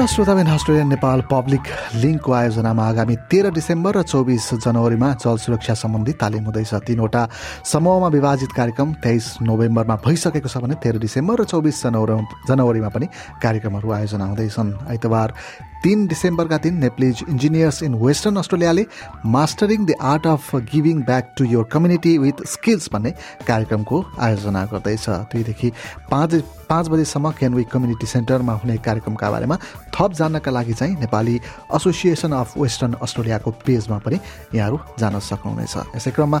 श्रोताबिन Australia Nepal public लिङ्कको आयोजनामा आगामी तेह्र डिसेम्बर र चौबिस जनवरीमा जल सुरक्षा सम्बन्धी तालिम हुँदैछ। तिनवटा समूहमा विभाजित कार्यक्रम तेइस नोभेम्बरमा भइसकेको छ भने तेह्र डिसेम्बर र चौबिस जनवरी जनवरीमा पनि कार्यक्रमहरू आयोजना हुँदैछन्। आइतबार तिन डिसेम्बरका दिन Nepalese engineers in western अस्ट्रेलियाले mastering the art of giving back to your community with skills भन्ने कार्यक्रमको आयोजना गर्दैछ। दुईदेखि पाँच पाँच बजीसम्म केनवी कम्युनिटी सेन्टरमा हुने कार्यक्रमका बारेमा थप जान्नका लागि चाहिँ नेपाली एसोसिएसन अफ वेस्टर्न अस्ट्रेलियाको पेजमा पनि यहाँहरू जान सक्नुहुनेछ। यसै क्रममा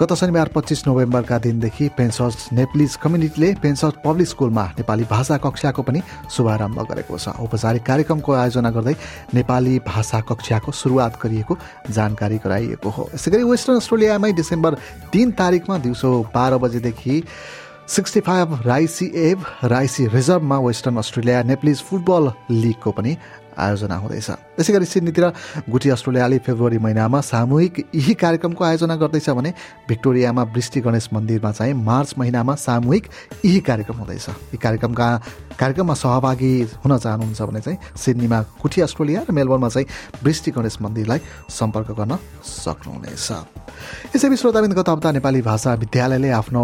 गत शनिबार पच्चिस नोभेम्बरका दिनदेखि पेन्सर्स नेप्लिज कम्युनिटीले पेन्सर्स पब्लिक स्कुलमा नेपाली भाषा कक्षाको पनि शुभारम्भ गरेको छ। औपचारिक कार्यक्रमको आयोजना गर्दै नेपाली भाषा कक्षाको सुरुवात गरिएको जानकारी गराइएको हो। यसै गरी वेस्टर्न अस्ट्रेलियामै डिसेम्बर तिन तारिकमा दिउँसो बाह्र बजेदेखि सिक्सटी फाइभ राइसी एभ राइसी रिजर्भमा वेस्टर्न अस्ट्रेलिया नेप्लिज फुटबल लिगको पनि आयोजना हुँदैछ। त्यसै गरी सिडनीतिर गुठी अस्ट्रेलियाले फेब्रुअरी महिनामा सामूहिक यही कार्यक्रमको आयोजना गर्दैछ भने भिक्टोरियामा वृष्टि गणेश मन्दिरमा चाहिँ मार्च महिनामा सामूहिक यही कार्यक्रम हुँदैछ। यी कार्यक्रमका कार्यक्रममा सहभागी हुन चाहनुहुन्छ भने चाहिँ सिडनीमा कुठी अस्ट्रेलिया र मेलबोर्नमा चाहिँ वृष्टि गणेश मन्दिरलाई सम्पर्क गर्न सक्नुहुनेछ। यसैबीच श्रोताबिन्द गत हप्ता नेपाली भाषा विद्यालयले आफ्नो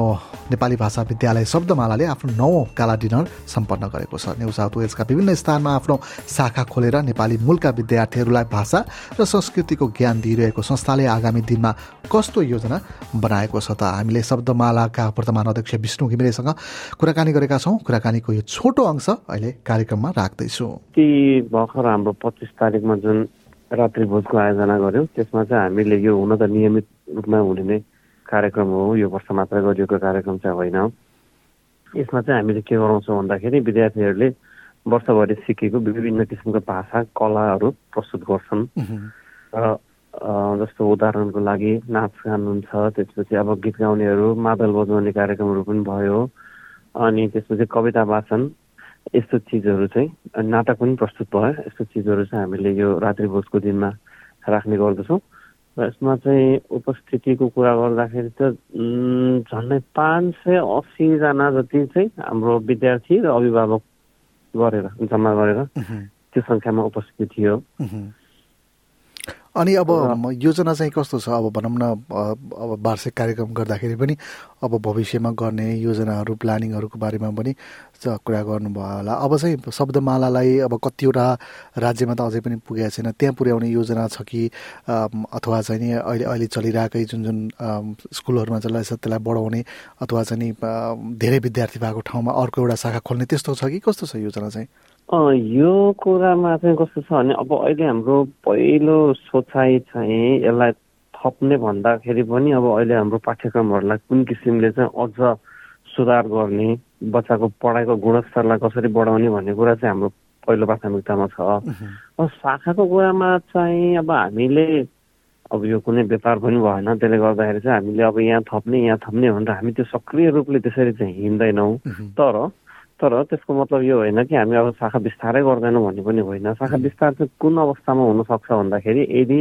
नेपाली भाषा विद्यालय शब्दमालाले आफ्नो नौ काला डिनर सम्पन्न गरेको छ। न्यू साउथ वेल्सका विभिन्न स्थानमा आफ्नो शाखा खोलेर नेपाली मूलका विद्यार्थीहरूलाई भाषा र संस्कृतिको ज्ञान दिइरहेको संस्थाले आगामी दिनमा कस्तो योजना बनाएको छ त? हामीले शब्दमालाका वर्तमान अध्यक्ष विष्णु घिमिरेसँग कुराकानी गरेका छौँ। कुराकानीको यो छोटो अंश अहिले कार्यक्रममा राख्दैछु। भर्खर हाम्रो पच्चिस तारिकमा जुन रात्रि भोजको आयोजना गर्यौँ त्यसमा चाहिँ हामीले यो हुन त नियमित रूपमा हुने नै कार्यक्रम हो। यो वर्ष मात्र गरिएको कार्यक्रम चाहिँ होइन। यसमा चाहिँ हामीले के गराउँछौँ भन्दाखेरि विद्यार्थीहरूले वर्षभरि सिकेको विभिन्न किसिमको भाषा कलाहरू प्रस्तुत गर्छन्। र जस्तो उदाहरणको लागि नाच गान हुन्छ त्यसपछि अब गीत गाउनेहरू मादल बजाउने कार्यक्रमहरू पनि भयो। अनि त्यसपछि कविता वाचन यस्तो चिजहरू चाहिँ नाटक पनि प्रस्तुत भयो। यस्तो चिजहरू चाहिँ हामीले यो रात्रि भोजको दिनमा राख्ने गर्दछौँ। र यसमा चाहिँ उपस्थितिको कुरा गर्दाखेरि त झन्डै पाँच सय असीजना जति चाहिँ हाम्रो विद्यार्थी र अभिभावक गरेर जम्मा गरेर त्यो सङ्ख्यामा उपस्थिति थियो। अनि अब योजना चाहिँ कस्तो छ? अब भनौँ न अब वार्षिक कार्यक्रम गर्दाखेरि पनि अब भविष्यमा गर्ने योजनाहरू प्लानिङहरूको बारेमा पनि कुरा गर्नुभयो होला। अब चाहिँ शब्दमालालाई अब कतिवटा राज्यमा त अझै पनि पुगेको छैन। त्यहाँ पुर्याउने योजना छ कि अथवा चाहिँ नि अहिले अहिले चलिरहेकै जुन जुन स्कुलहरूमा चलिरहेछ त्यसलाई बढाउने अथवा चाहिँ नि धेरै विद्यार्थी भएको ठाउँमा अर्को एउटा शाखा खोल्ने त्यस्तो छ कि? कस्तो छ योजना चाहिँ? यो कुरामा चाहिँ कस्तो छ भने अब अहिले हाम्रो पहिलो सोचाइ चाहिँ यसलाई थप्ने भन्दाखेरि पनि अब अहिले हाम्रो पाठ्यक्रमहरूलाई कुन किसिमले चाहिँ अझ सुधार गर्ने बच्चाको पढाइको गुणस्तरलाई कसरी बढाउने भन्ने कुरा चाहिँ हाम्रो पहिलो प्राथमिकतामा छ। अब शाखाको कुरामा चाहिँ अब हामीले अब यो कुनै व्यापार पनि भएन त्यसले गर्दाखेरि चाहिँ हामीले अब यहाँ थप्ने यहाँ थप्ने भनेर हामी त्यो सक्रिय रूपले त्यसरी चाहिँ हिँड्दैनौँ। तर तर त्यसको मतलब यो होइन कि हामी अब शाखा विस्तारै गर्दैनौँ भन्ने पनि होइन। शाखा विस्तार चाहिँ कुन अवस्थामा हुनसक्छ भन्दाखेरि यदि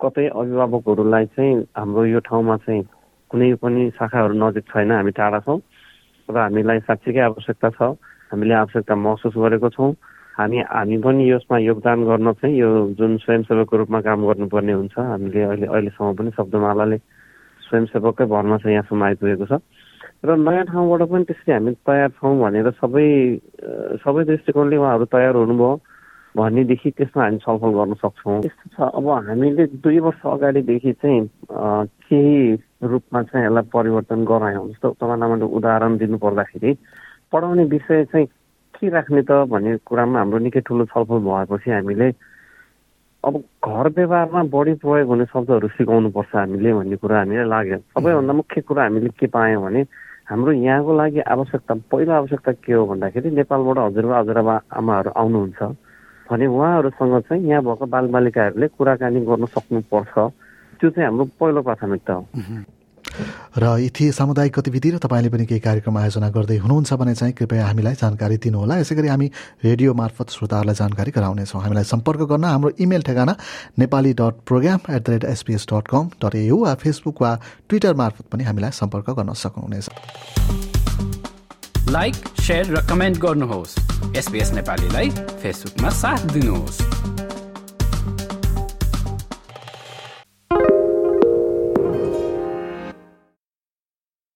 कतै अभिभावकहरूलाई चाहिँ हाम्रो यो ठाउँमा चाहिँ कुनै पनि शाखाहरू नजिक छैन हामी टाढा छौँ र हामीलाई साँच्चीकै आवश्यकता छ हामीले आवश्यकता महसुस गरेको छौँ। हामी हामी पनि यसमा योगदान गर्न चाहिँ यो जुन स्वयंसेवकको रूपमा काम गर्नुपर्ने हुन्छ हामीले अहिले अहिलेसम्म पनि शब्दमालाले स्वयंसेवककै भरमा चाहिँ यहाँसम्म आइपुगेको छ। र नयाँ ठाउँबाट पनि त्यसरी हामी तयार छौँ भनेर सबै सबै दृष्टिकोणले उहाँहरू तयार हुनुभयो भनेदेखि त्यसमा हामी छलफल गर्न सक्छौँ। यस्तो छ। अब हामीले दुई वर्ष अगाडिदेखि चाहिँ केही रूपमा चाहिँ यसलाई परिवर्तन गरायौँ। जस्तो तपाईँलाई मैले उदाहरण दिनु पर्दाखेरि पढाउने विषय चाहिँ के राख्ने त भन्ने कुरामा हाम्रो निकै ठुलो छलफल भएपछि हामीले अब घर व्यवहारमा बढी प्रयोग हुने शब्दहरू सिकाउनुपर्छ हामीले भन्ने कुरा हामीलाई लाग्यो। सबैभन्दा मुख्य कुरा हामीले के पायौँ भने हाम्रो यहाँको लागि आवश्यकता पहिलो आवश्यकता के हो भन्दाखेरि नेपालबाट हजुरबा हजुरबा आमाहरू आउनुहुन्छ भने उहाँहरूसँग चाहिँ यहाँ भएको बालबालिकाहरूले कुराकानी गर्न सक्नुपर्छ। त्यो चाहिँ हाम्रो पहिलो प्राथमिकता हो। र यी थिए सामुदायिक गतिविधि र तपाईँले पनि केही कार्यक्रम आयोजना गर्दै हुनुहुन्छ भने चाहिँ कृपया हामीलाई जानकारी दिनुहोला। यसै गरी हामी रेडियो मार्फत श्रोताहरूलाई जानकारी गराउनेछौँ। हामीलाई सम्पर्क गर्न हाम्रो इमेल ठेगाना Nepali dot program at the rate SPS dot com dot AU वा फेसबुक वा ट्विटर मार्फत पनि हामीलाई सम्पर्क गर्न सक्नुहुनेछ। लाइक र कमेन्ट गर्नुहोस्। नेपालीलाई फेसबुकमा साथ दिनुहोस्।